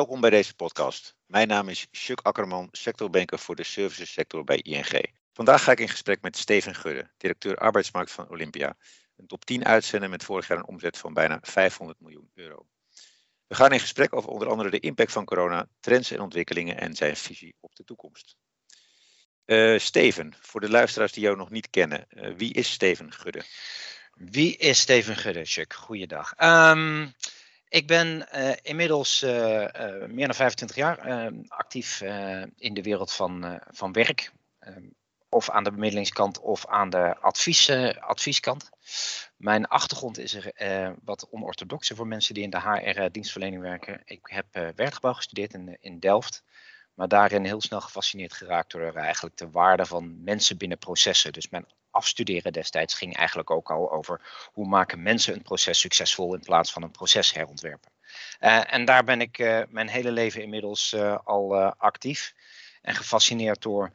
Welkom bij deze podcast. Mijn naam is Chuck Akkerman, sectorbanker voor de servicesector bij ING. Vandaag ga ik in gesprek met Steven Gudde, directeur arbeidsmarkt van Olympia. Een top 10 uitzender met vorig jaar een omzet van bijna 500 miljoen euro. We gaan in gesprek over onder andere de impact van corona, trends en ontwikkelingen en zijn visie op de toekomst. Uh, Steven, voor de luisteraars die jou nog niet kennen, uh, wie is Steven Gudde? Wie is Steven Gudde, Chuck? Goeiedag. Um, ik ben uh, inmiddels meer dan 25 jaar actief in de wereld van, van werk. Ehm, of aan de bemiddelingskant of aan de advies, advieskant. Mijn achtergrond is er wat onorthodoxe voor mensen die in de HR-dienstverlening werken. Ik heb werkgebouw gestudeerd in, in Delft. Maar daarin heel snel gefascineerd geraakt door eigenlijk de waarde van mensen binnen processen. Dus mijn afstuderen destijds ging eigenlijk ook al over hoe maken mensen een proces succesvol in plaats van een proces herontwerpen. Uh, en daar ben ik uh, mijn hele leven inmiddels uh, al actief en gefascineerd door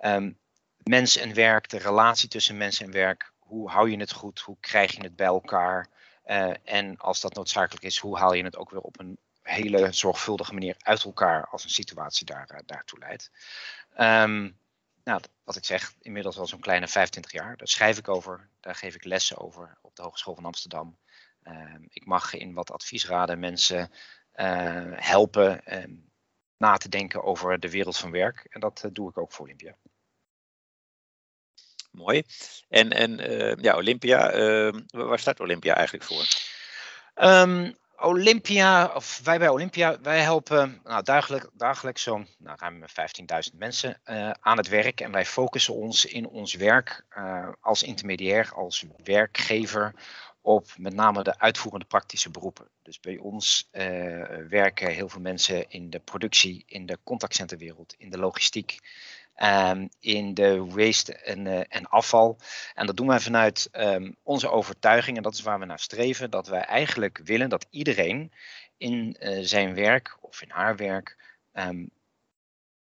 um, mens en werk, de relatie tussen mens en werk. Hoe hou je het goed? Hoe krijg je het bij elkaar? en als dat noodzakelijk is, hoe haal je het ook weer op een hele zorgvuldige manier uit elkaar als een situatie daar, daartoe leidt. Um, nou, wat ik zeg, inmiddels al zo'n kleine 25 jaar. Daar schrijf ik over, daar geef ik lessen over op de Hogeschool van Amsterdam. Um, ik mag in wat adviesraden mensen uh, helpen um, na te denken over de wereld van werk. En dat uh, doe ik ook voor Olympia. Mooi. En, en uh, ja, Olympia, waar staat Olympia eigenlijk voor? Um, Olympia, of wij bij Olympia, wij helpen nou, dagelijks, zo'n nou, ruim 15.000 mensen uh, aan het werk. En wij focussen ons in ons werk uh, als intermediair, als werkgever, op met name de uitvoerende praktische beroepen. Dus bij ons uh, werken heel veel mensen in de productie, in de contactcenterwereld, in de logistiek. Um, in de waste en, uh, en, afval. En dat doen wij vanuit um, onze overtuiging, en dat is waar we naar streven, dat wij eigenlijk willen dat iedereen in uh, zijn werk of in haar werk um,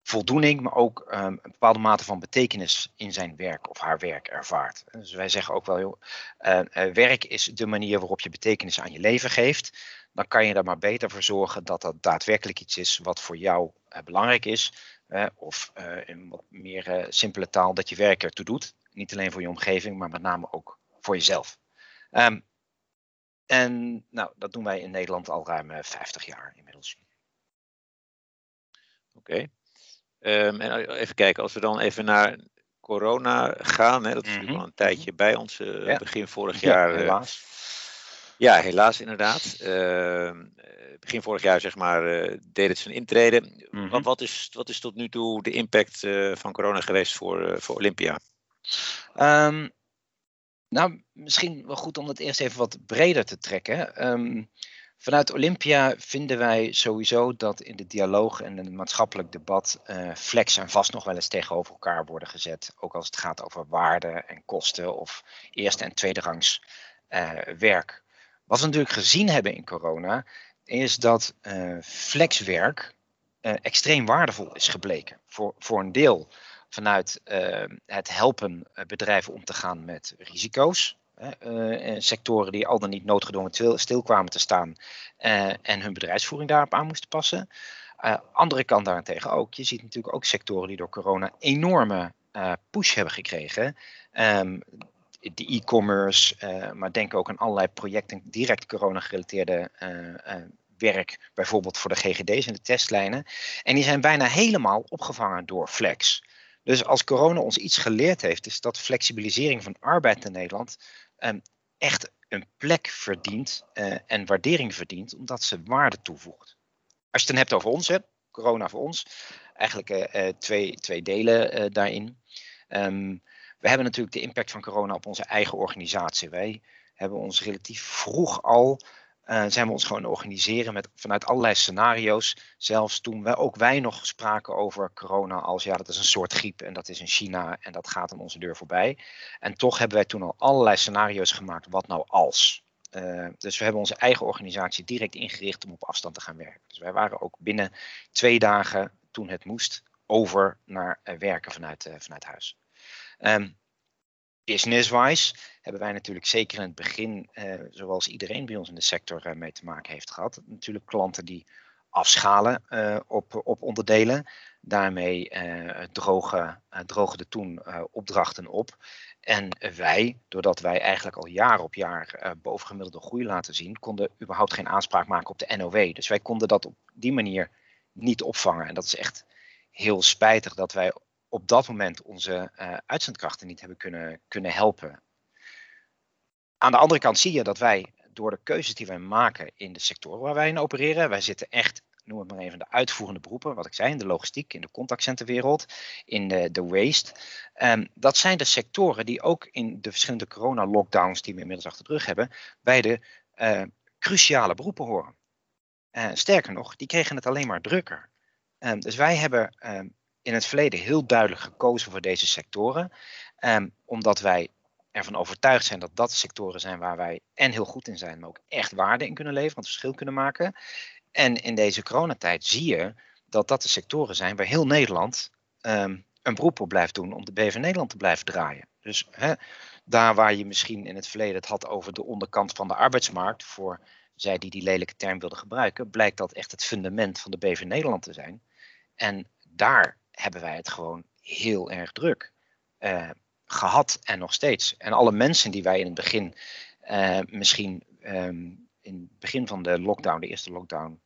voldoening, maar ook een bepaalde mate van betekenis in zijn werk of haar werk ervaart. Dus wij zeggen ook wel, joh, uh, werk is de manier waarop je betekenis aan je leven geeft. Dan kan je er maar beter voor zorgen dat dat daadwerkelijk iets is wat voor jou belangrijk is of uh, in wat meer uh, simpele taal, dat je werk ertoe doet. Niet alleen voor je omgeving, maar met name ook voor jezelf. Um, en nou, dat doen wij in Nederland al ruim 50 eh, jaar inmiddels. Oké. Okay. Um, en even kijken, als we dan even naar corona gaan, hè, dat is mm -hmm. natuurlijk al een tijdje bij ons, uh, ja. begin vorig jaar. Ja, helaas. Ja, helaas inderdaad. Uh, begin vorig jaar zeg maar, uh, deed het zijn intrede. Mm -hmm. wat, wat, is, wat is tot nu toe de impact uh, van corona geweest voor, voor Olympia? Um, nou, misschien wel goed om het eerst even wat breder te trekken. Um, vanuit Olympia vinden wij sowieso dat in de dialoog en in het maatschappelijk debat flex en vast nog wel eens tegenover elkaar worden gezet. Ook als het gaat over waarde en kosten of eerste en tweederangs werk. Wat we natuurlijk gezien hebben in corona, is dat uh, flexwerk uh, extreem waardevol is gebleken. Voor, voor een deel vanuit uh, het helpen bedrijven om te gaan met risico's. sectoren die al dan niet noodgedwongen stil kwamen te staan en hun bedrijfsvoering daarop aan moesten passen. andere kant daarentegen ook. Je ziet natuurlijk ook sectoren die door corona enorme push hebben gekregen. Um, de e-commerce, uh, maar denk ook aan allerlei projecten direct corona-gerelateerde uh, uh, werk, bijvoorbeeld voor de GGD's en de testlijnen. En die zijn bijna helemaal opgevangen door Flex. Dus als corona ons iets geleerd heeft, is dat flexibilisering van arbeid in Nederland um, echt een plek verdient en waardering verdient, omdat ze waarde toevoegt. Als je het dan hebt over ons, corona voor ons, eigenlijk twee, twee delen daarin. Um, we hebben natuurlijk de impact van corona op onze eigen organisatie. Wij hebben ons relatief vroeg al uh, zijn we ons gewoon organiseren met, vanuit allerlei scenario's. Zelfs toen wij, ook wij nog spraken over corona als ja, dat is een soort griep en dat is in China en dat gaat aan onze deur voorbij. En toch hebben wij toen al allerlei scenario's gemaakt, wat nou als. Uh, dus we hebben onze eigen organisatie direct ingericht om op afstand te gaan werken. Dus wij waren ook binnen twee dagen, toen het moest, over naar uh, werken vanuit, vanuit huis. Um, Business-wise hebben wij natuurlijk zeker in het begin, uh, zoals iedereen bij ons in de sector uh, mee te maken heeft gehad, natuurlijk klanten die afschalen op, op onderdelen. Daarmee drogen, drogen de toen opdrachten op. En wij, doordat wij eigenlijk al jaar op jaar bovengemiddelde groei laten zien, konden überhaupt geen aanspraak maken op de NOW. Dus wij konden dat op die manier niet opvangen. En dat is echt heel spijtig dat wij op dat moment onze uh, uitzendkrachten niet hebben kunnen, kunnen helpen. Aan de andere kant zie je dat wij door de keuzes die wij maken in de sectoren waar wij in opereren, wij zitten echt noem het maar even, de uitvoerende beroepen, wat ik zei, in de logistiek, in de contactcenterwereld, in de, de waste. Um, dat zijn de sectoren die ook in de verschillende corona-lockdowns die we inmiddels achter de rug hebben, bij de uh, cruciale beroepen horen. Uh, sterker nog, die kregen het alleen maar drukker. Um, dus wij hebben um, in het verleden heel duidelijk gekozen voor deze sectoren, omdat wij ervan overtuigd zijn dat dat sectoren zijn waar wij en heel goed in zijn, maar ook echt waarde in kunnen leveren, het verschil kunnen maken. En in deze coronatijd zie je dat dat de sectoren zijn waar heel Nederland um, een beroep op blijft doen om de BV Nederland te blijven draaien. Dus daar waar je misschien in het verleden het had over de onderkant van de arbeidsmarkt, voor zij die die lelijke term wilden gebruiken, blijkt dat echt het fundament van de BV Nederland te zijn. En daar hebben wij het gewoon heel erg druk uh, gehad en nog steeds. En alle mensen die wij in het begin uh, misschien um, in het begin van de lockdown, de eerste lockdown,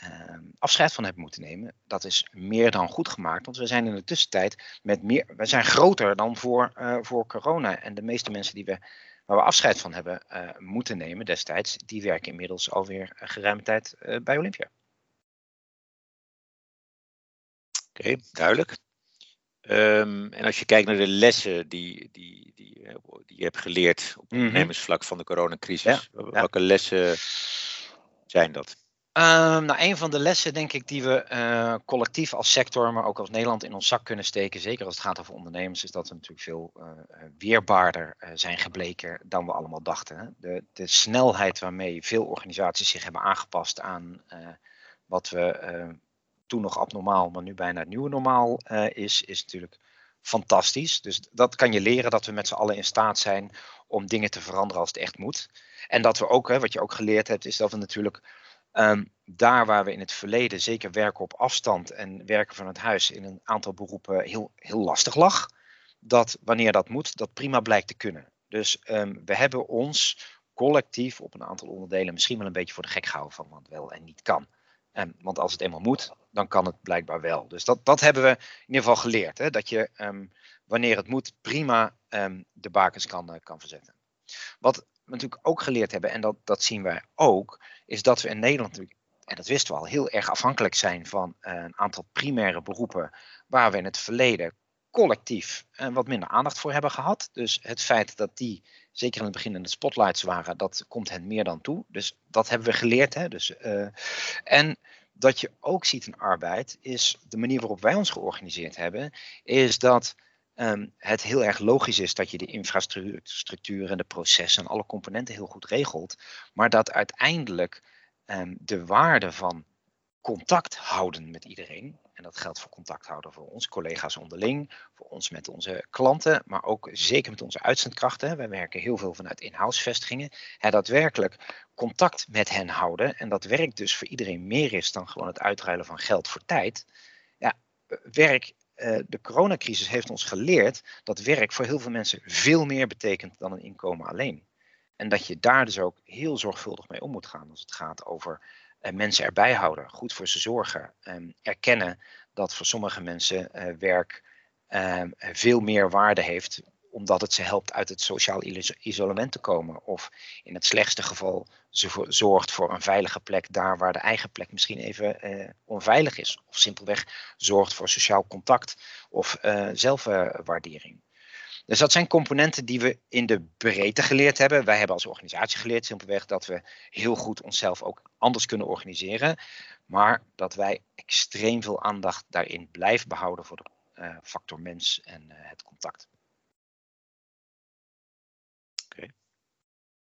Ehm, afscheid van hebben moeten nemen, dat is meer dan goed gemaakt. Want we zijn in de tussentijd met meer, we zijn groter dan voor, uh, voor corona. En de meeste mensen die we, waar we afscheid van hebben moeten nemen destijds, die werken inmiddels alweer geruime tijd bij Olympia. Okay, duidelijk. Um, en als je kijkt naar de lessen die, die, die, die je hebt geleerd op het ondernemersvlak van de coronacrisis, ja, welke lessen zijn dat? Um, nou, een van de lessen, denk ik, die we uh, collectief als sector, maar ook als Nederland in ons zak kunnen steken, zeker als het gaat over ondernemers, is dat we natuurlijk veel uh, weerbaarder uh, zijn gebleken dan we allemaal dachten. De, de, snelheid waarmee veel organisaties zich hebben aangepast aan wat we toen nog abnormaal, maar nu bijna het nieuwe normaal is, is natuurlijk fantastisch. Dus dat kan je leren dat we met z'n allen in staat zijn om dingen te veranderen als het echt moet. En dat we ook, hè, wat je ook geleerd hebt, is dat we natuurlijk Um, daar waar we in het verleden zeker werken op afstand en werken van het huis in een aantal beroepen heel, heel lastig lag, dat wanneer dat moet, dat prima blijkt te kunnen. Dus um, we hebben ons collectief op een aantal onderdelen misschien wel een beetje voor de gek gehouden van wat wel en niet kan. Um, want als het eenmaal moet, dan kan het blijkbaar wel. Dus dat, dat hebben we in ieder geval geleerd. Hè? Dat je wanneer het moet, prima de bakens kan, uh, kan verzetten. Wat natuurlijk ook geleerd hebben, en dat, dat zien wij ook, is dat we in Nederland en dat wisten we al, heel erg afhankelijk zijn van eh, een aantal primaire beroepen waar we in het verleden collectief uh, wat minder aandacht voor hebben gehad. Dus het feit dat die, zeker in het begin in de spotlights waren, dat komt hen meer dan toe. Dus dat hebben we geleerd. Hè? Dus, uh, en dat je ook ziet in arbeid, is de manier waarop wij ons georganiseerd hebben, is dat um, het heel erg logisch is dat je de infrastructuur en de processen en alle componenten heel goed regelt, maar dat uiteindelijk um, de waarde van contact houden met iedereen, en dat geldt voor contact houden voor onze collega's onderling, voor ons met onze klanten, maar ook zeker met onze uitzendkrachten. Wij werken heel veel vanuit in-house vestigingen. Daadwerkelijk contact met hen houden. En dat werk dus voor iedereen meer is dan gewoon het uitruilen van geld voor tijd. Ja, werk uh, de coronacrisis heeft ons geleerd dat werk voor heel veel mensen veel meer betekent dan een inkomen alleen. En dat je daar dus ook heel zorgvuldig mee om moet gaan als het gaat over mensen erbij houden, goed voor ze zorgen, um, erkennen dat voor sommige mensen uh, werk um, veel meer waarde heeft omdat het ze helpt uit het sociaal isolement te komen. Of in het slechtste geval ze zorgt voor een veilige plek daar waar de eigen plek misschien even eh, onveilig is. Of simpelweg zorgt voor sociaal contact of uh, zelfwaardering. Dus dat zijn componenten die we in de breedte geleerd hebben. Wij hebben als organisatie geleerd simpelweg dat we heel goed onszelf ook anders kunnen organiseren. Maar dat wij extreem veel aandacht daarin blijven behouden voor de uh, factor mens en uh, het contact.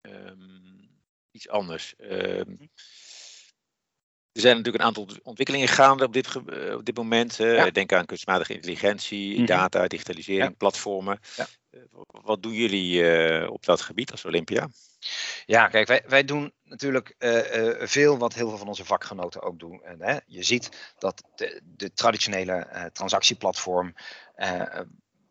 Um, iets anders. Um, Er zijn natuurlijk een aantal ontwikkelingen gaande op dit, op dit moment. Denk aan kunstmatige intelligentie, mhm. data, digitalisering, platformen. Ja. wat doen jullie op dat gebied als Olympia? Ja, kijk, wij, wij doen natuurlijk uh, veel wat heel veel van onze vakgenoten ook doen. En, hè, je ziet dat de, de traditionele uh, transactieplatform,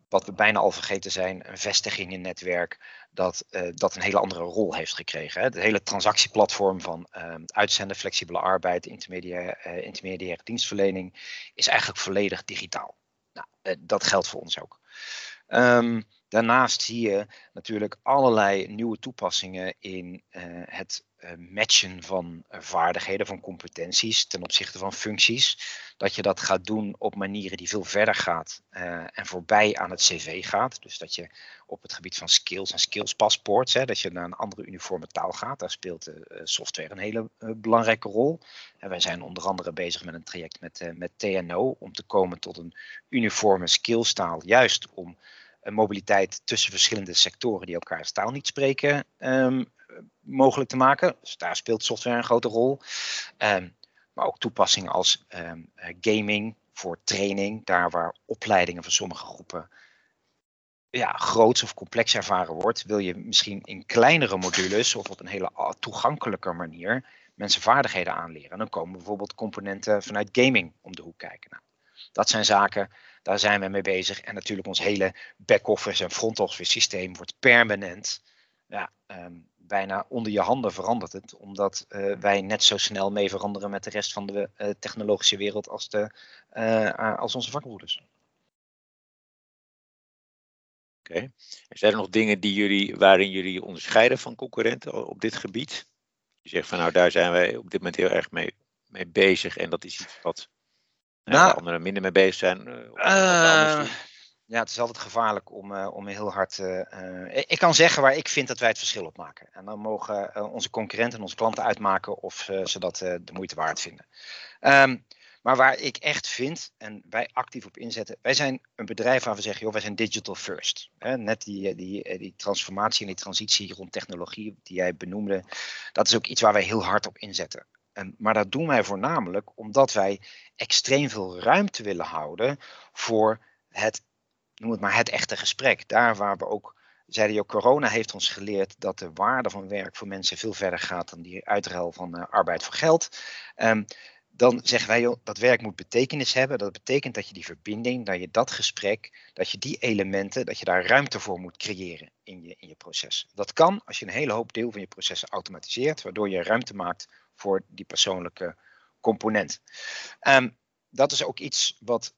wat we bijna al vergeten zijn, een vestiging in netwerk, dat dat een hele andere rol heeft gekregen. De hele transactieplatform van uitzenden, flexibele arbeid, intermediaire, intermediaire dienstverlening is eigenlijk volledig digitaal. Nou, dat geldt voor ons ook. Um, Daarnaast zie je natuurlijk allerlei nieuwe toepassingen in uh, het uh, matchen van uh, vaardigheden, van competenties ten opzichte van functies. Dat je dat gaat doen op manieren die veel verder gaat en voorbij aan het cv gaat. Dus dat je op het gebied van skills en skillspaspoorts, hè, dat je naar een andere uniforme taal gaat. Daar speelt software een hele belangrijke rol. En wij zijn onder andere bezig met een traject met, met TNO om te komen tot een uniforme skillstaal, juist om mobiliteit tussen verschillende sectoren die elkaar taal niet spreken ehm, mogelijk te maken. Dus daar speelt software een grote rol. Um, maar ook toepassingen als ehm, gaming voor training, daar waar opleidingen van sommige groepen ja, groots of complex ervaren wordt, wil je misschien in kleinere modules of op een hele toegankelijke manier mensen vaardigheden aanleren. En dan komen bijvoorbeeld componenten vanuit gaming om de hoek kijken. Nou, dat zijn zaken daar zijn we mee bezig. En natuurlijk ons hele back-office en front-office systeem wordt permanent ja, ehm, bijna onder je handen verandert het. Omdat uh, wij net zo snel mee veranderen met de rest van de uh, technologische wereld als, de, uh, als onze vakbroeders. Oké. Okay. Zijn er nog dingen die jullie, waarin jullie onderscheiden van concurrenten op dit gebied? Je zegt van nou daar zijn wij op dit moment heel erg mee, mee bezig en dat is iets wat nou, anderen minder mee bezig zijn? Ja, het is altijd gevaarlijk om, uh, om heel hard. Uh, ik kan zeggen waar ik vind dat wij het verschil op maken. En dan mogen onze concurrenten en onze klanten uitmaken of ze dat de moeite waard vinden. Um, maar waar ik echt vind, en wij actief op inzetten, wij zijn een bedrijf waar we zeggen, joh, wij zijn digital first. net die, die, die transformatie en die transitie rond technologie die jij benoemde, dat is ook iets waar wij heel hard op inzetten. En, maar dat doen wij voornamelijk omdat wij extreem veel ruimte willen houden voor het, noem het maar, het echte gesprek. Daar waar we ook zeiden je, corona heeft ons geleerd dat de waarde van werk voor mensen veel verder gaat dan die uitruil van uh, arbeid voor geld. Um, dan zeggen wij, joh, dat werk moet betekenis hebben. Dat betekent dat je die verbinding, dat je dat gesprek, dat je die elementen, dat je daar ruimte voor moet creëren in je, in je proces. Dat kan als je een hele hoop deel van je processen automatiseert, waardoor je ruimte maakt voor die persoonlijke component. Um, dat is ook iets wat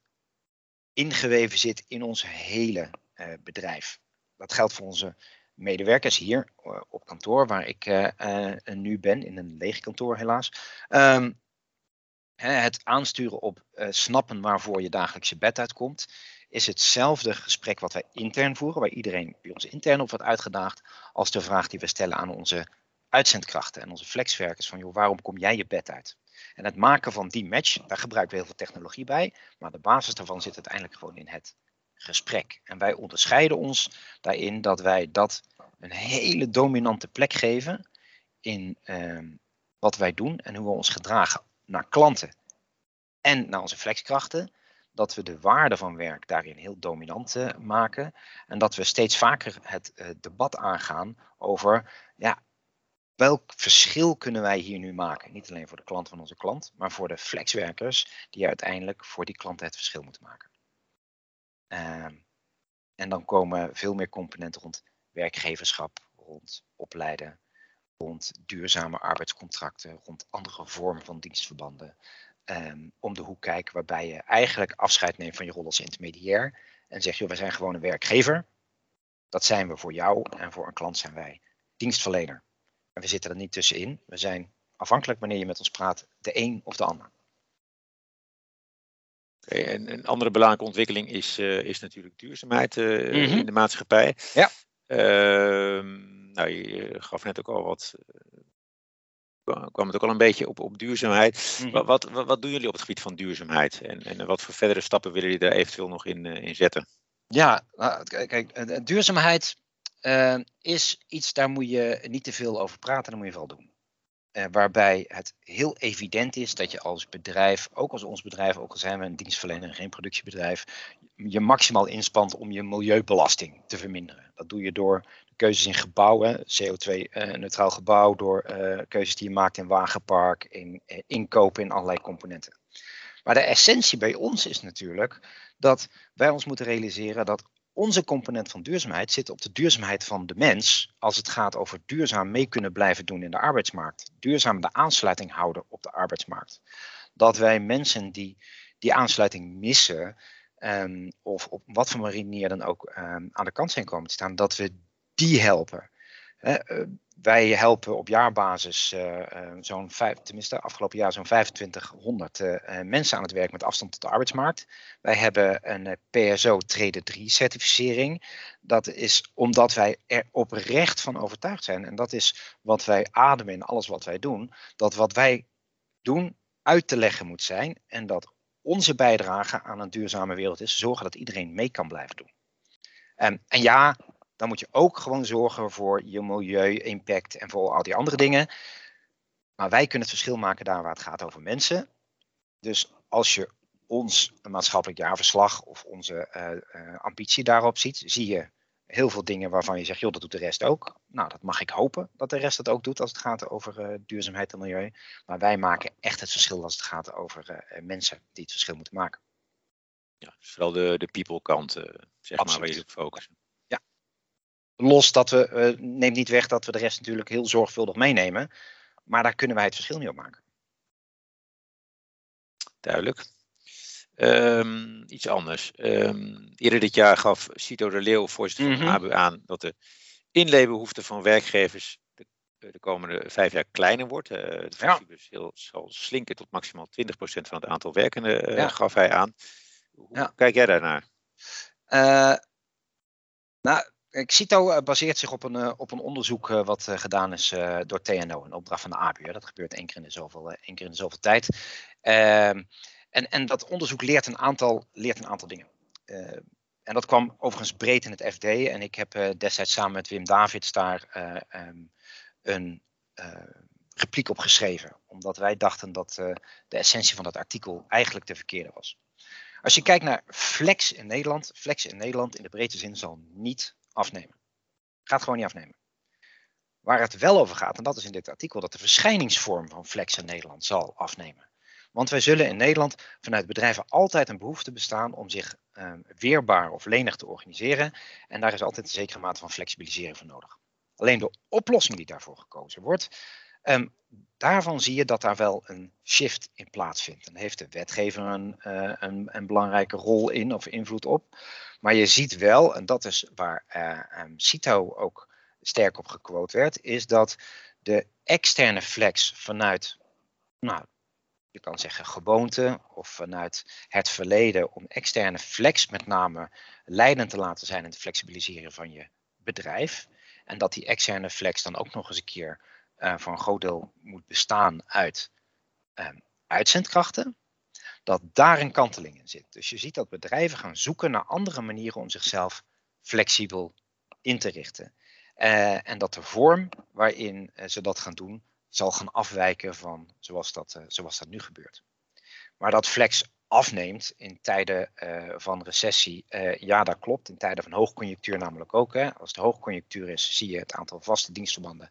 ingeweven zit in ons hele uh, bedrijf. Dat geldt voor onze medewerkers hier uh, op kantoor, waar ik uh, nu ben, in een leeg kantoor helaas. Um, het aansturen op snappen waarvoor je dagelijkse bed uitkomt, is hetzelfde gesprek wat wij intern voeren, waar iedereen bij ons intern op wordt uitgedaagd, als de vraag die we stellen aan onze uitzendkrachten en onze flexwerkers van joh, waarom kom jij je bed uit? En het maken van die match, daar gebruiken we heel veel technologie bij, maar de basis daarvan zit uiteindelijk gewoon in het gesprek. En wij onderscheiden ons daarin dat wij dat een hele dominante plek geven in ehm, wat wij doen en hoe we ons gedragen naar klanten en naar onze flexkrachten. Dat we de waarde van werk daarin heel dominant uh, maken. En dat we steeds vaker het uh, debat aangaan over ja, welk verschil kunnen wij hier nu maken? Niet alleen voor de klant van onze klant, maar voor de flexwerkers die uiteindelijk voor die klanten het verschil moeten maken. Uh, en dan komen veel meer componenten rond werkgeverschap, rond opleiden, rond duurzame arbeidscontracten, rond andere vormen van dienstverbanden. Um, om de hoek kijken waarbij je eigenlijk afscheid neemt van je rol als intermediair en zegt, joh, wij zijn gewoon een werkgever. Dat zijn we voor jou en voor een klant zijn wij dienstverlener. En we zitten er niet tussenin. We zijn afhankelijk wanneer je met ons praat, de een of de ander. Okay, en een andere belangrijke ontwikkeling is, uh, is natuurlijk duurzaamheid uh, mm -hmm. in de maatschappij. Ja. Uh, nou, je gaf net ook al wat. Uh, kwam het ook al een beetje op, op duurzaamheid. Mm -hmm. wat, wat, wat, doen jullie op het gebied van duurzaamheid? En, en wat voor verdere stappen willen jullie daar eventueel nog in, in zetten? Ja, nou, kijk, duurzaamheid uh, is iets, daar moet je niet te veel over praten, daar moet je vooral doen. uh, waarbij het heel evident is dat je als bedrijf, ook als ons bedrijf, ook al zijn we een dienstverlener en geen productiebedrijf, je maximaal inspant om je milieubelasting te verminderen. Dat doe je door keuzes in gebouwen, CO2-neutraal uh, gebouw, door uh, keuzes die je maakt in wagenpark, in uh, inkopen in allerlei componenten. Maar de essentie bij ons is natuurlijk dat wij ons moeten realiseren dat onze component van duurzaamheid zit op de duurzaamheid van de mens als het gaat over duurzaam mee kunnen blijven doen in de arbeidsmarkt. Duurzaam de aansluiting houden op de arbeidsmarkt. Dat wij mensen die die aansluiting missen, um, of op wat voor manier dan ook um, aan de kant zijn komen te staan, dat we die helpen. Uh, wij helpen op jaarbasis uh, uh, zo'n vijf, tenminste afgelopen jaar zo'n 2500 uh, mensen aan het werk met afstand tot de arbeidsmarkt. Wij hebben een PSO Trade 3 certificering. Dat is omdat wij er oprecht van overtuigd zijn. En dat is wat wij ademen in alles wat wij doen. Dat wat wij doen uit te leggen moet zijn. En dat onze bijdrage aan een duurzame wereld is zorgen dat iedereen mee kan blijven doen. En, en ja, dan moet je ook gewoon zorgen voor je milieu-impact en voor al die andere dingen. Maar wij kunnen het verschil maken daar waar het gaat over mensen. Dus als je ons een maatschappelijk jaarverslag of onze uh, uh, ambitie daarop ziet, zie je heel veel dingen waarvan je zegt, joh, dat doet de rest ook. Nou, dat mag ik hopen dat de rest dat ook doet als het gaat over uh, duurzaamheid en milieu. Maar wij maken echt het verschil als het gaat over mensen die het verschil moeten maken. Ja, dus vooral de, de people kant, zeg Absoluut. maar, waar je op focussen. Los dat we, uh, neemt niet weg dat we de rest natuurlijk heel zorgvuldig meenemen. Maar daar kunnen wij het verschil niet op maken. Duidelijk. Um, iets anders. Um, eerder dit jaar gaf Cito de Leeuw, voorzitter van mm -hmm. ABU, aan dat de inleebehoefte van werkgevers de, de, komende vijf jaar kleiner wordt. Uh, de flexibus ja. zal slinken tot maximaal 20% van het aantal werkenden, uh, ja. gaf hij aan. Hoe ja. kijk jij daarnaar? Uh, nou, Cito eh, baseert zich op een, eh, op een onderzoek eh, wat gedaan is door TNO, een opdracht van de ABU. Dat gebeurt één keer in de zoveel, één keer in zoveel tijd. Ehm, en, en dat onderzoek leert een aantal, leert een aantal dingen. en dat kwam overigens breed in het FD. En ik heb destijds samen met Wim Davids daar um, een repliek op geschreven. Omdat wij dachten dat de essentie van dat artikel eigenlijk de verkeerde was. Als je kijkt naar flex in Nederland, flex in Nederland in de breedte zin zal niet afnemen. Gaat gewoon niet afnemen. Waar het wel over gaat, en dat is in dit artikel, dat de verschijningsvorm van flex in Nederland zal afnemen. Want wij zullen in Nederland vanuit bedrijven altijd een behoefte bestaan om zich um, weerbaar of lenig te organiseren. En daar is altijd een zekere mate van flexibilisering voor nodig. Alleen de oplossing die daarvoor gekozen wordt, um, daarvan zie je dat daar wel een shift in plaatsvindt. En heeft de wetgever een, uh, een, een belangrijke rol in of invloed op. Maar je ziet wel, en dat is waar uh, um, CITO ook sterk op gequote werd, is dat de externe flex vanuit, nou, je kan zeggen gewoonte of vanuit het verleden om externe flex met name leidend te laten zijn in het flexibiliseren van je bedrijf. En dat die externe flex dan ook nog eens een keer uh, voor een groot deel moet bestaan uit um, uitzendkrachten dat daar een kanteling in zit. Dus je ziet dat bedrijven gaan zoeken naar andere manieren om zichzelf flexibel in te richten. Uh, en dat de vorm waarin uh, ze dat gaan doen, zal gaan afwijken van zoals dat, uh, zoals dat nu gebeurt. Maar dat flex afneemt in tijden van recessie, ja dat klopt. In tijden van hoogconjunctuur namelijk ook. Hè. Als de hoogconjunctuur is, zie je het aantal vaste dienstverbanden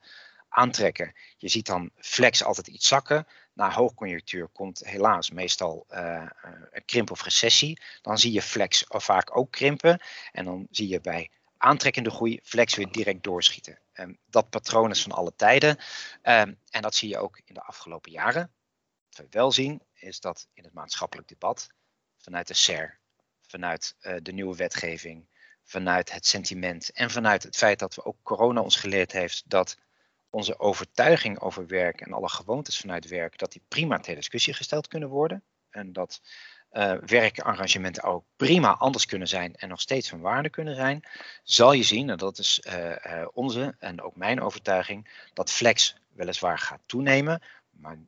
aantrekken. Je ziet dan flex altijd iets zakken. Na hoogconjunctuur komt helaas meestal uh, een krimp of recessie. Dan zie je flex vaak ook krimpen. En dan zie je bij aantrekkende groei flex weer direct doorschieten. Um, dat patroon is van alle tijden. Um, en dat zie je ook in de afgelopen jaren. Wat we wel zien is dat in het maatschappelijk debat vanuit de SER, vanuit uh, de nieuwe wetgeving, vanuit het sentiment en vanuit het feit dat we ook corona ons geleerd heeft dat onze overtuiging over werk en alle gewoontes vanuit werk, dat die prima ter discussie gesteld kunnen worden. En dat uh, werkarrangementen ook prima anders kunnen zijn en nog steeds van waarde kunnen zijn, zal je zien, en dat is uh, uh, onze en ook mijn overtuiging, dat flex weliswaar gaat toenemen, maar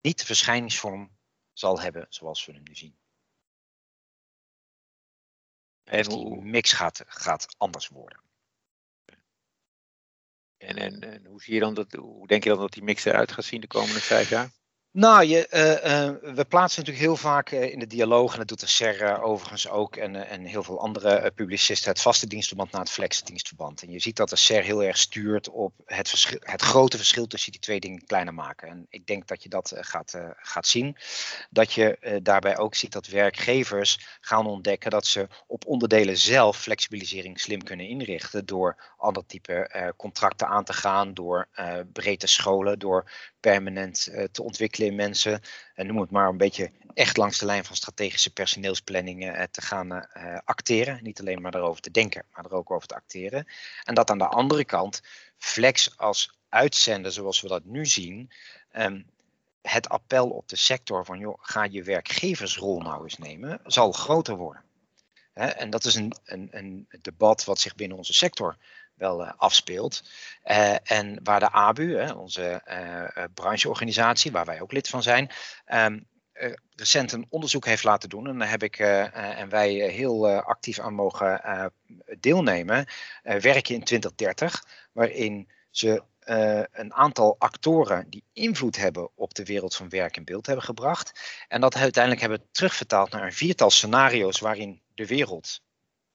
niet de verschijningsvorm zal hebben zoals we hem nu zien. En dus die mix gaat, gaat anders worden. En, en, en hoe, zie je dan dat, hoe denk je dan dat die mix eruit gaat zien de komende vijf jaar? Nou, je, uh, uh, we plaatsen natuurlijk heel vaak uh, in de dialoog, en dat doet de SER overigens ook, en, en heel veel andere publicisten, het vaste dienstverband naar het flexe dienstverband. En je ziet dat de SER heel erg stuurt op het, het grote verschil tussen die twee dingen kleiner maken. En ik denk dat je dat gaat, gaat zien. Dat je daarbij ook ziet dat werkgevers gaan ontdekken dat ze op onderdelen zelf flexibilisering slim kunnen inrichten door ander type contracten aan te gaan, door breed te scholen, door permanent te ontwikkelen mensen, en noem het maar een beetje echt langs de lijn van strategische personeelsplanning uh, te gaan uh, acteren. Niet alleen maar daarover te denken, maar er ook over te acteren. En dat aan de andere kant flex als uitzender, zoals we dat nu zien, um, het appel op de sector van joh, ga je werkgeversrol nou eens nemen, zal groter worden. en dat is een, een, een debat wat zich binnen onze sector wel uh, afspeelt. Uh, en waar de ABU, onze uh, brancheorganisatie, waar wij ook lid van zijn, um, recent een onderzoek heeft laten doen. En daar heb ik en wij heel actief aan mogen deelnemen. werken in 2030, waarin ze een aantal actoren die invloed hebben op de wereld van werk en beeld hebben gebracht. En dat uiteindelijk hebben terugvertaald naar een viertal scenario's waarin de wereld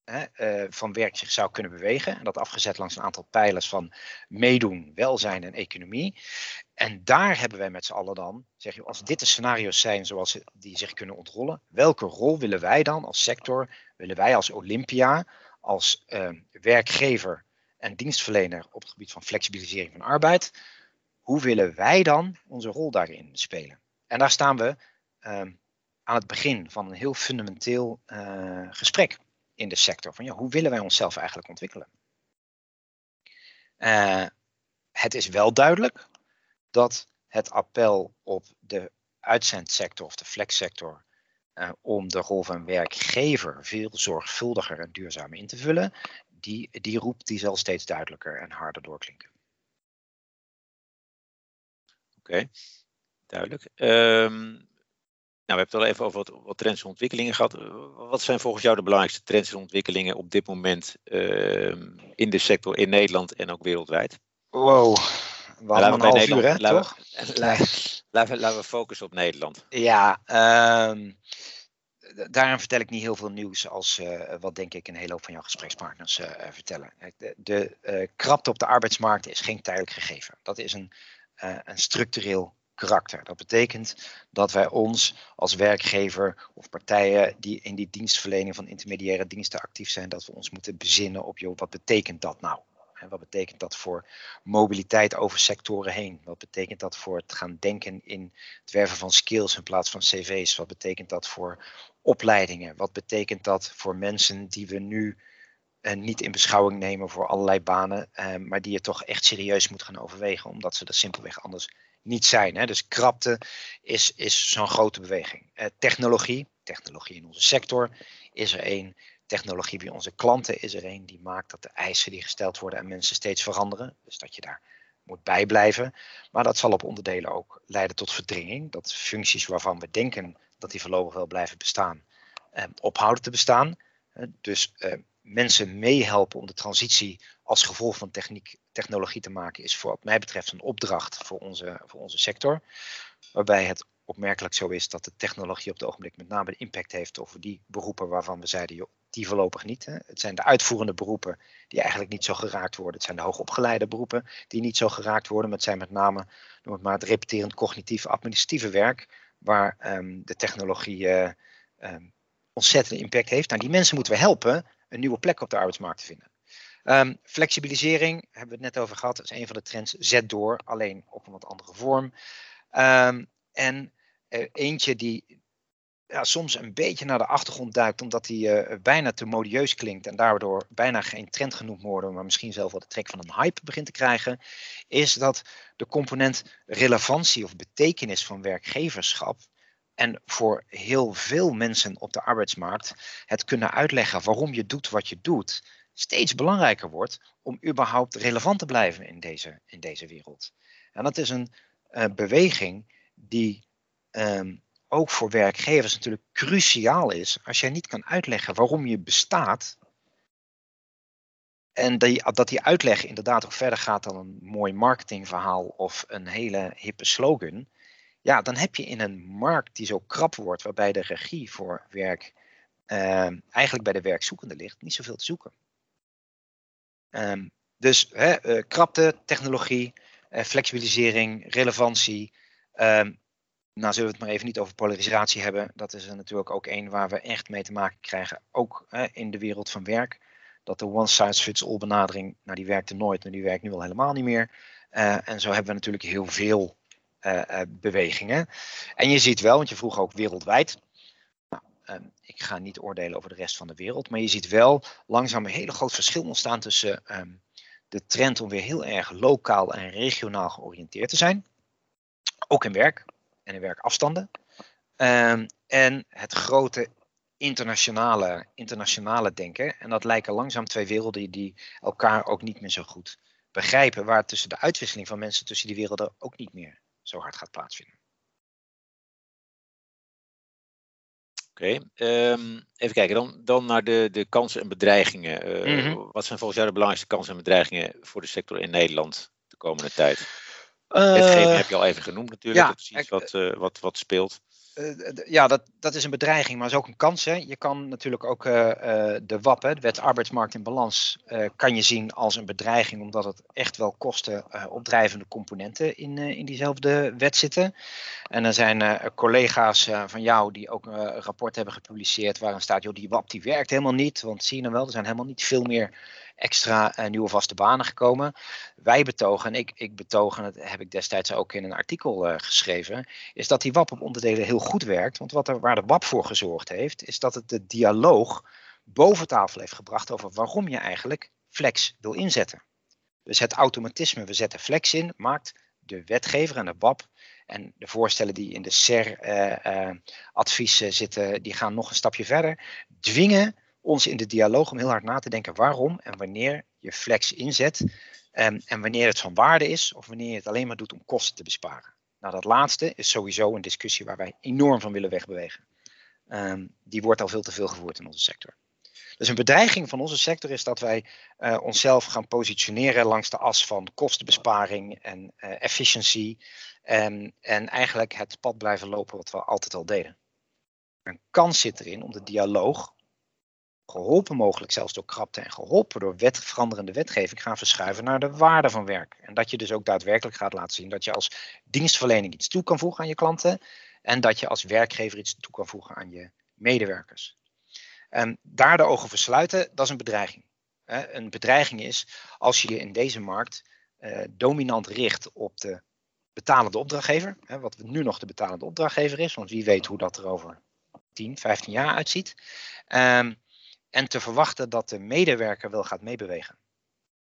uh, van werk zich zou kunnen bewegen. En dat afgezet langs een aantal pijlers van meedoen, welzijn en economie. En daar hebben wij met z'n allen dan, zeg je, als dit de scenario's zijn zoals die zich kunnen ontrollen, welke rol willen wij dan als sector, willen wij als Olympia, als uh, werkgever en dienstverlener op het gebied van flexibilisering van arbeid, hoe willen wij dan onze rol daarin spelen? En daar staan we uh, aan het begin van een heel fundamenteel uh, gesprek in de sector. Van ja, hoe willen wij onszelf eigenlijk ontwikkelen? Uh, het is wel duidelijk dat het appel op de uitzendsector of de flexsector uh, om de rol van werkgever veel zorgvuldiger en duurzamer in te vullen, die, die roep die zal steeds duidelijker en harder doorklinken. Oké, duidelijk. Um, nou, we hebben het al even over wat, wat, trends en ontwikkelingen gehad. Wat zijn volgens jou de belangrijkste trends en ontwikkelingen op dit moment uh, in de sector in Nederland en ook wereldwijd? Wow, we hadden een half uur, hè, laten toch? We, laten, we focussen op Nederland. Ja, um, daarin vertel ik niet heel veel nieuws als uh, wat denk ik een hele hoop van jouw gesprekspartners uh, vertellen. De, de krapte op de arbeidsmarkt is geen tijdelijk gegeven. Dat is een, een structureel karakter. Dat betekent dat wij ons als werkgever of partijen die in die dienstverlening van intermediaire diensten actief zijn, dat we ons moeten bezinnen op, joh, wat betekent dat nou? En wat betekent dat voor mobiliteit over sectoren heen? Wat betekent dat voor het gaan denken in het werven van skills in plaats van cv's? Wat betekent dat voor opleidingen? Wat betekent dat voor mensen die we nu uh, niet in beschouwing nemen voor allerlei banen, uh, maar die je toch echt serieus moet gaan overwegen, omdat ze er simpelweg anders niet zijn. Hè. Dus krapte is, is zo'n grote beweging. Uh, technologie, technologie in onze sector is er één. Technologie bij onze klanten is er één. Die maakt dat de eisen die gesteld worden aan mensen steeds veranderen. Dus dat je daar moet bijblijven. Maar dat zal op onderdelen ook leiden tot verdringing. Dat functies waarvan we denken dat die voorlopig wel blijven bestaan, eh, ophouden te bestaan. Uh, dus uh, mensen meehelpen om de transitie als gevolg van techniek, technologie te maken, is voor wat mij betreft een opdracht voor onze, voor onze sector. Waarbij het opmerkelijk zo is dat de technologie op het ogenblik met name de impact heeft over die beroepen waarvan we zeiden, die voorlopig niet. Hè. Het zijn de uitvoerende beroepen die eigenlijk niet zo geraakt worden. Het zijn de hoogopgeleide beroepen die niet zo geraakt worden. Maar het zijn met name noem het maar, het repeterend cognitief administratieve werk, waar um, de technologie uh, ontzettende impact heeft. Nou, die mensen moeten we helpen een nieuwe plek op de arbeidsmarkt te vinden. Um, flexibilisering, hebben we het net over gehad, is een van de trends. Zet door, alleen op een wat andere vorm. Um, en uh, eentje die ja, soms een beetje naar de achtergrond duikt, omdat die uh, bijna te modieus klinkt en daardoor bijna geen trend genoemd worden, maar misschien zelf wel de trek van een hype begint te krijgen, is dat de component relevantie of betekenis van werkgeverschap en voor heel veel mensen op de arbeidsmarkt het kunnen uitleggen waarom je doet wat je doet, steeds belangrijker wordt om überhaupt relevant te blijven in deze, in deze wereld. En dat is een uh, beweging die um, ook voor werkgevers natuurlijk cruciaal is. Als jij niet kan uitleggen waarom je bestaat, en dat die uitleg inderdaad ook verder gaat dan een mooi marketingverhaal of een hele hippe slogan. Ja, dan heb je in een markt die zo krap wordt, waarbij de regie voor werk uh, eigenlijk bij de werkzoekende ligt, niet zoveel te zoeken. Um, dus hè, uh, krapte, technologie, uh, flexibilisering, relevantie. Um, nou zullen we het maar even niet over polarisatie hebben. Dat is er natuurlijk ook één waar we echt mee te maken krijgen, ook hè, in de wereld van werk. Dat de one size fits all benadering, nou die werkte nooit, maar die werkt nu al helemaal niet meer. Uh, en zo hebben we natuurlijk heel veel bewegingen. En je ziet wel, want je vroeg ook wereldwijd. Um, ik ga niet oordelen over de rest van de wereld, maar je ziet wel langzaam een hele groot verschil ontstaan tussen um, de trend om weer heel erg lokaal en regionaal georiënteerd te zijn. Ook in werk en in werkafstanden. Um, en het grote internationale, internationale denken. En dat lijken langzaam twee werelden die elkaar ook niet meer zo goed begrijpen. Waar tussen de uitwisseling van mensen tussen die werelden ook niet meer zo hard gaat plaatsvinden. Oké, okay. um, ehm, even kijken. Dan, dan naar de, de kansen en bedreigingen. Uh, mm -hmm. Wat zijn volgens jou de belangrijkste kansen en bedreigingen voor de sector in Nederland de komende tijd? Uh, Wetgeving heb je al even genoemd natuurlijk. Ja, dat is iets wat, uh, wat, wat speelt. Uh, ja, dat, dat is een bedreiging, maar is ook een kans. Hè. Je kan natuurlijk ook uh, uh, de WAP, de Wet Arbeidsmarkt in Balans, kan je zien als een bedreiging, omdat het echt wel kosten opdrijvende componenten in, in diezelfde wet zitten. En er zijn collega's van jou die ook een rapport hebben gepubliceerd waarin staat, joh, die WAP die werkt helemaal niet, want zie je nou wel, er zijn helemaal niet veel meer extra uh, nieuwe vaste banen gekomen. Wij betogen, en ik, ik betoog, en dat heb ik destijds ook in een artikel uh, geschreven, is dat die WAP op onderdelen heel goed werkt. Want wat waar de WAP voor gezorgd heeft, is dat het de dialoog boven tafel heeft gebracht over waarom je eigenlijk flex wil inzetten. Dus het automatisme, we zetten flex in, maakt de wetgever en de WAP en de voorstellen die in de SER-advies uh, zitten, die gaan nog een stapje verder. Dwingen ons in de dialoog om heel hard na te denken waarom en wanneer je flex inzet. Um, en wanneer het van waarde is of wanneer je het alleen maar doet om kosten te besparen. Nou, dat laatste is sowieso een discussie waar wij enorm van willen wegbewegen. Um, die wordt al veel te veel gevoerd in onze sector. Dus een bedreiging van onze sector is dat wij uh, onszelf gaan positioneren langs de as van kostenbesparing en uh, efficiency. En, en eigenlijk het pad blijven lopen wat we altijd al deden. Een kans zit erin om de dialoog geholpen mogelijk zelfs door krapte en geholpen door wet, veranderende wetgeving gaan verschuiven naar de waarde van werk. En dat je dus ook daadwerkelijk gaat laten zien dat je als dienstverlening iets toe kan voegen aan je klanten en dat je als werkgever iets toe kan voegen aan je medewerkers. En daar de ogen voor sluiten, dat is een bedreiging. Een bedreiging is als je je in deze markt eh, dominant richt op de betalende opdrachtgever, wat nu nog de betalende opdrachtgever is, want wie weet hoe dat er over 10, 15 jaar uitziet. Um, en te verwachten dat de medewerker wel gaat meebewegen.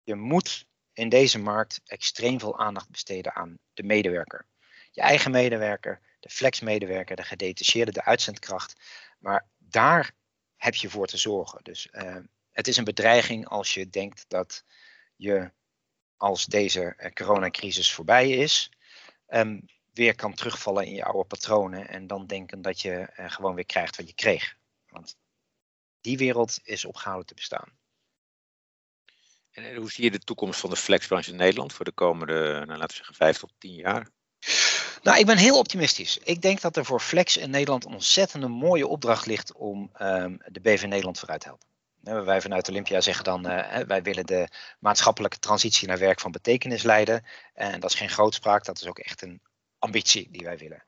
Je moet in deze markt extreem veel aandacht besteden aan de medewerker. Je eigen medewerker, de flexmedewerker, de gedetacheerde, de uitzendkracht. Maar daar heb je voor te zorgen. Dus uh, het is een bedreiging als je denkt dat je als deze uh, coronacrisis voorbij is, um, weer kan terugvallen in je oude patronen en dan denken dat je uh, gewoon weer krijgt wat je kreeg. Want die wereld is opgehouden te bestaan. En hoe zie je de toekomst van de flexbranche in Nederland voor de komende, nou, laten we zeggen, vijf tot tien jaar? Nou, ik ben heel optimistisch. Ik denk dat er voor Flex in Nederland een ontzettende mooie opdracht ligt om um, de BV Nederland vooruit te helpen. Wij vanuit Olympia zeggen dan, uh, wij willen de maatschappelijke transitie naar werk van betekenis leiden. En dat is geen grootspraak, dat is ook echt een ambitie die wij willen.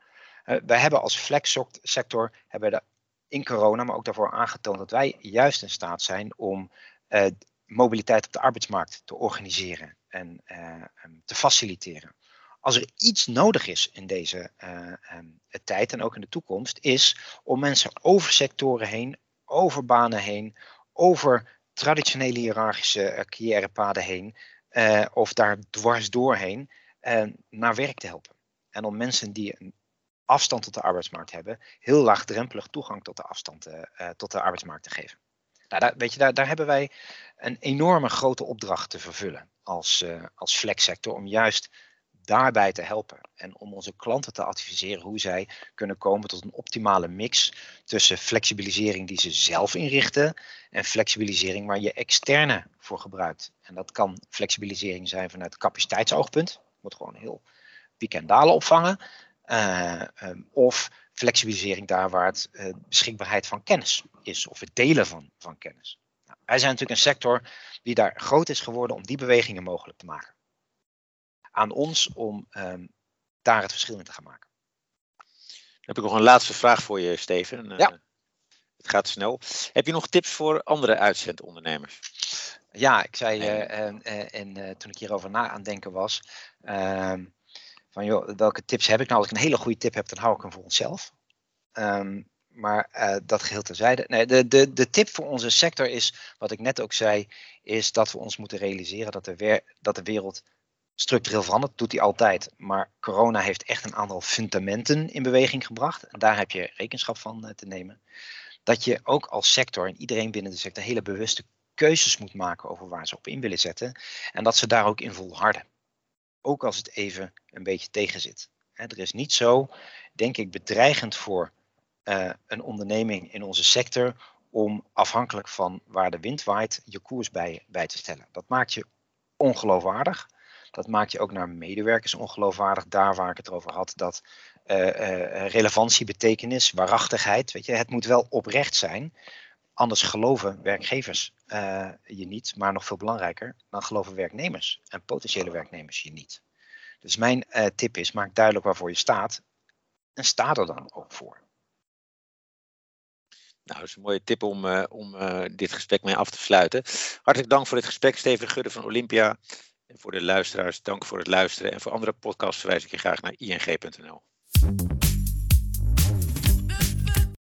Uh, wij hebben als flex sector hebben de in corona, maar ook daarvoor aangetoond dat wij juist in staat zijn om uh, mobiliteit op de arbeidsmarkt te organiseren en uh, te faciliteren. Als er iets nodig is in deze uh, um, tijd en ook in de toekomst, is om mensen over sectoren heen, over banen heen, over traditionele hiërarchische carrièrepaden heen, of daar dwars doorheen, naar werk te helpen. En om mensen die een afstand tot de arbeidsmarkt hebben, heel laagdrempelig toegang tot de afstand uh, tot de arbeidsmarkt te geven. Nou, daar, weet je, daar, hebben wij een enorme grote opdracht te vervullen als, uh, als flexsector om juist daarbij te helpen. En om onze klanten te adviseren hoe zij kunnen komen tot een optimale mix tussen flexibilisering die ze zelf inrichten en flexibilisering waar je externe voor gebruikt. En dat kan flexibilisering zijn vanuit capaciteitsoogpunt, wordt gewoon heel piek en dalen opvangen. Uh, um, of flexibilisering daar waar het uh, beschikbaarheid van kennis is, of het delen van, van kennis. Nou, wij zijn natuurlijk een sector die daar groot is geworden om die bewegingen mogelijk te maken. Aan ons om um, daar het verschil in te gaan maken. Dan heb ik nog een laatste vraag voor je, Steven. Eh, ja. Uh, het gaat snel. Heb je nog tips voor andere uitzendondernemers? Ja, ik zei uh, en toen ik hierover na aan denken was, ehm, van joh, welke tips heb ik nou? Als ik een hele goede tip heb, dan hou ik hem voor onszelf. Um, maar uh, dat geheel terzijde. Nee, de, de, de tip voor onze sector is, wat ik net ook zei, is dat we ons moeten realiseren dat de, weer, dat de wereld structureel verandert. doet hij altijd. Maar corona heeft echt een aantal fundamenten in beweging gebracht. En daar heb je rekenschap van uh, te nemen. Dat je ook als sector en iedereen binnen de sector hele bewuste keuzes moet maken over waar ze op in willen zetten. En dat ze daar ook in volharden ook als het even een beetje tegenzit. Er is niet zo, denk ik, bedreigend voor uh, een onderneming in onze sector om afhankelijk van waar de wind waait je koers bij, bij te stellen. Dat maakt je ongeloofwaardig. Dat maakt je ook naar medewerkers ongeloofwaardig. Daar waar ik het over had, dat uh, relevantie, betekenis, waarachtigheid. Weet je, het moet wel oprecht zijn. Anders geloven werkgevers uh, je niet, maar nog veel belangrijker, dan geloven werknemers en potentiële werknemers je niet. Dus mijn uh, tip is, maak duidelijk waarvoor je staat en sta er dan ook voor. Nou, dat is een mooie tip om, uh, om dit gesprek mee af te sluiten. Hartelijk dank voor dit gesprek, Steven Gudde van Olympia. En voor de luisteraars, dank voor het luisteren. En voor andere podcasts verwijs ik je graag naar ing.nl.